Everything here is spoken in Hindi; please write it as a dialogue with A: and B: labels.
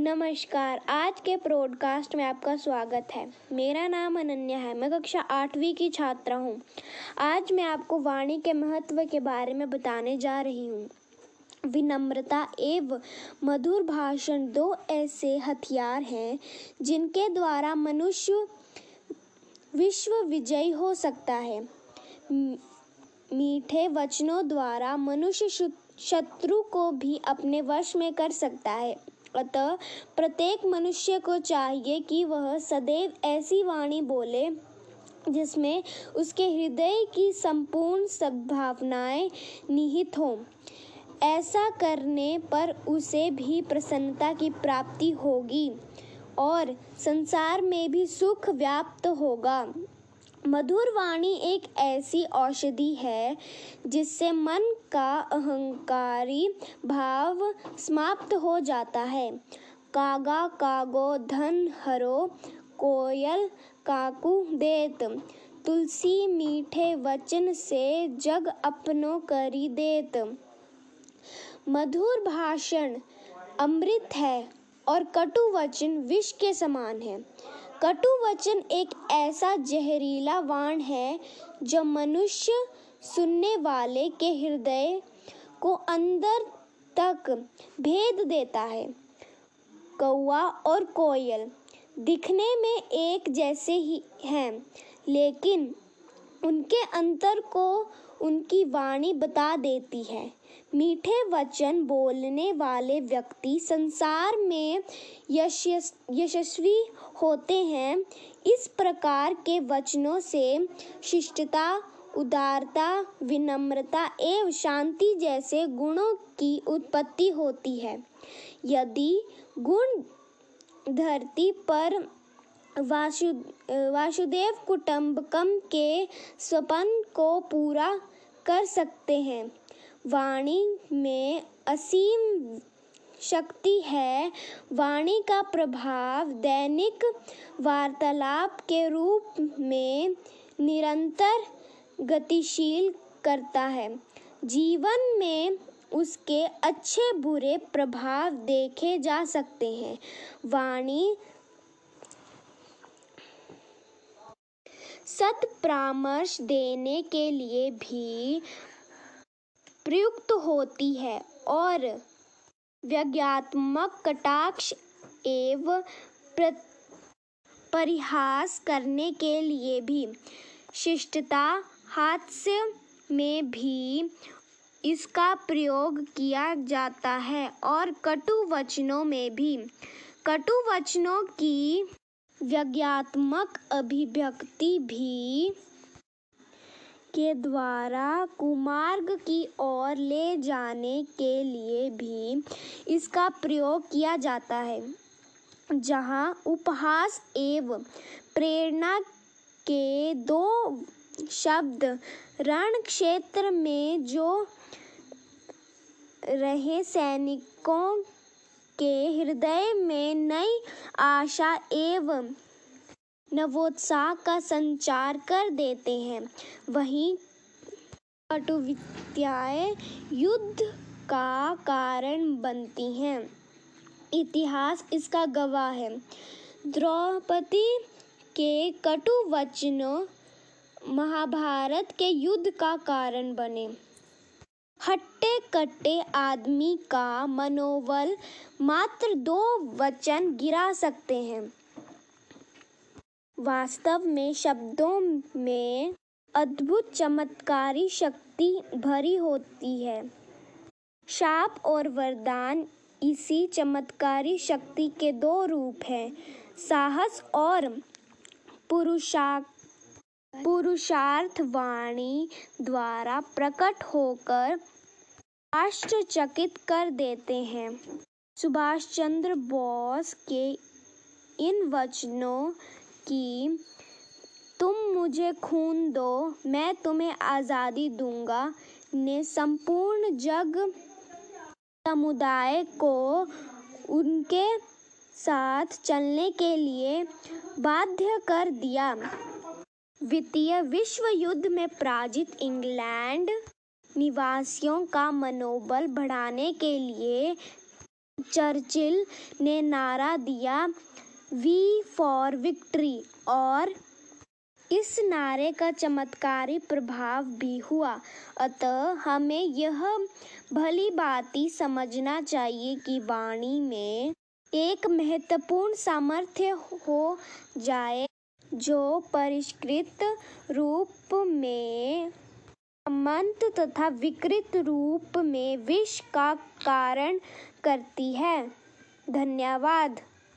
A: नमस्कार, आज के प्रोडकास्ट में आपका स्वागत है। मेरा नाम अनन्या है, मैं कक्षा आठवीं की छात्रा हूँ। आज मैं आपको वाणी के महत्व के बारे में बताने जा रही हूँ। विनम्रता एवं मधुर भाषण दो ऐसे हथियार हैं, जिनके द्वारा मनुष्य विश्व विजयी हो सकता है। मीठे वचनों द्वारा मनुष्य शत्रु को भी अपने वश में कर सकता है। अतः प्रत्येक मनुष्य को चाहिए कि वह सदैव ऐसी वाणी बोले, जिसमें उसके हृदय की संपूर्ण सद्भावनाएँ निहित हों। ऐसा करने पर उसे भी प्रसन्नता की प्राप्ति होगी और संसार में भी सुख व्याप्त होगा। मधुर वाणी एक ऐसी औषधि है, जिससे मन का अहंकारी भाव समाप्त हो जाता है। कागा, कागो, धन, हरो, कोयल, काकू, देत। तुलसी, मीठे वचन से जग अपनो करी देत। मधुर भाषण अमृत है और कटु वचन विष के समान है। कटु वचन एक ऐसा जहरीला वाण है जो मनुष्य सुनने वाले के हृदय को अंदर तक भेद देता है। कौआ और कोयल दिखने में एक जैसे ही हैं, लेकिन उनके अंतर को उनकी वाणी बता देती है। मीठे वचन बोलने वाले व्यक्ति संसार में यशस्वी होते हैं। इस प्रकार के वचनों से शिष्टता, उदारता, विनम्रता एवं शांति जैसे गुणों की उत्पत्ति होती है। यदि गुण धरती पर वासु, वासुदेव कुटुंबकम के स्वपन को पूरा कर सकते हैं वाणी में असीम शक्ति है। वाणी का प्रभाव दैनिक वार्तालाप के रूप में निरंतर गतिशील करता है। जीवन में उसके अच्छे बुरे प्रभाव देखे जा सकते हैं। वाणी सत परामर्श देने के लिए भी प्रयुक्त होती है और व्यंग्यात्मक कटाक्ष एवं परिहास करने के लिए भी शिष्टता हास्य में भी इसका प्रयोग किया जाता है और कटु वचनों में भी। कटु वचनों की व्यंग्यात्मक अभिव्यक्ति भी के द्वारा कुमार्ग की ओर ले जाने के लिए भी इसका प्रयोग किया जाता है। जहाँ उपहास एवं प्रेरणा के दो शब्द रण क्षेत्र में जो रहे सैनिकों के हृदय में नई आशा एवं नवोत्साह का संचार कर देते हैं। वहीं कटुविद्याएँ युद्ध का कारण बनती हैं। इतिहास इसका गवाह है। द्रौपदी के कटु वचनों महाभारत के युद्ध का कारण बने। हट्टे कट्टे आदमी का मनोबल मात्र दो वचन गिरा सकते हैं। वास्तव में शब्दों में अद्भुत चमत्कारी शक्ति भरी होती है। शाप और वरदान इसी चमत्कारी शक्ति के दो रूप हैं। साहस और पुरुषा पुरुषार्थ वाणी द्वारा प्रकट होकर आश्चर्यचकित कर देते हैं। सुभाष चंद्र बोस के इन वचनों कि तुम मुझे खून दो, मैं तुम्हें आज़ादी दूँगा। ने संपूर्ण जग समुदाय को उनके साथ चलने के लिए बाध्य कर दिया। द्वितीय विश्व युद्ध में पराजित इंग्लैंड निवासियों का मनोबल बढ़ाने के लिए चर्चिल ने नारा दिया। वी फॉर विक्ट्री और इस नारे का चमत्कारी प्रभाव भी हुआ। अतः हमें यह भली भांति समझना चाहिए कि वाणी में एक महत्वपूर्ण सामर्थ्य हो जाए, जो परिष्कृत रूप में अमृत तथा विकृत रूप में विष का कारण करती है। धन्यवाद।